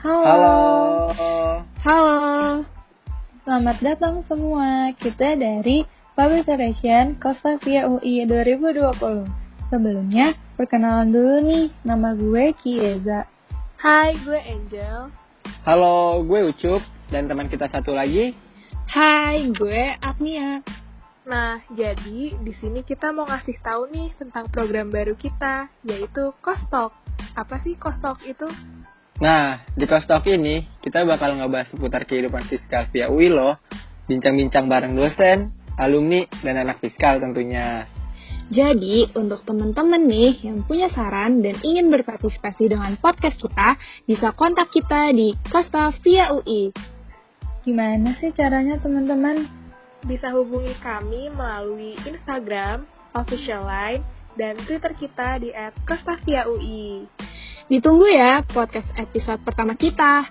Halo. Halo. Halo. Selamat datang semua. Kita dari Public Relation Kostafia UI 2020. Sebelumnya, perkenalan dulu nih. Nama gue Kieza. Hai, gue Angel. Halo, gue Ucup. Dan teman kita satu lagi. Hai, gue Apnia. Nah, jadi di sini kita mau ngasih tahu nih tentang program baru kita, yaitu Kostok. Apa sih Kostok itu? Nah, di Kostok ini kita bakal ngebahas seputar kehidupan fiskal via UI loh. Bincang-bincang bareng dosen, alumni, dan anak fiskal tentunya. Jadi, untuk teman-teman nih yang punya saran dan ingin berpartisipasi dengan podcast kita, bisa kontak kita di Kosta via UI. Gimana sih caranya teman-teman? Bisa hubungi kami melalui Instagram, official line, dan Twitter kita di @kostaviaui. Ditunggu ya podcast episode pertama kita.